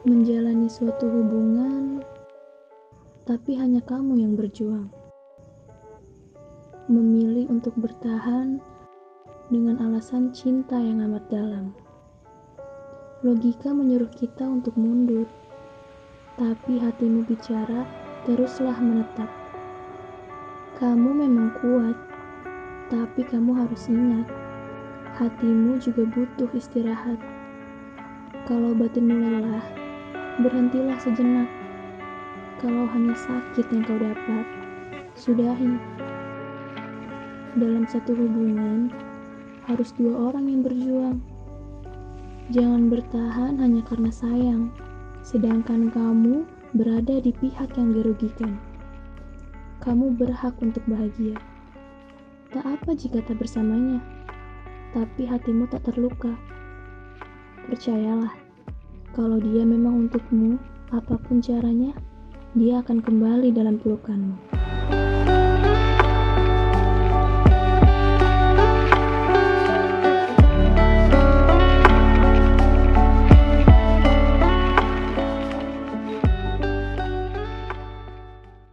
menjalani suatu hubungan, tapi hanya kamu yang berjuang. Memilih untuk bertahan dengan alasan cinta yang amat dalam. Logika menyuruh kita untuk mundur, tapi hatimu bicara teruslah menetap. Kamu memang kuat, tapi kamu harus ingat, hatimu juga butuh istirahat. Kalau batinmu lelah, berhentilah sejenak. Kalau hanya sakit yang kau dapat, sudahi. Dalam satu hubungan, harus dua orang yang berjuang. Jangan bertahan hanya karena sayang, sedangkan kamu berada di pihak yang dirugikan. Kamu berhak untuk bahagia. Tak apa jika tak bersamanya, tapi hatimu tak terluka. Percayalah, kalau dia memang untukmu, apa pun caranya, dia akan kembali dalam pelukanmu.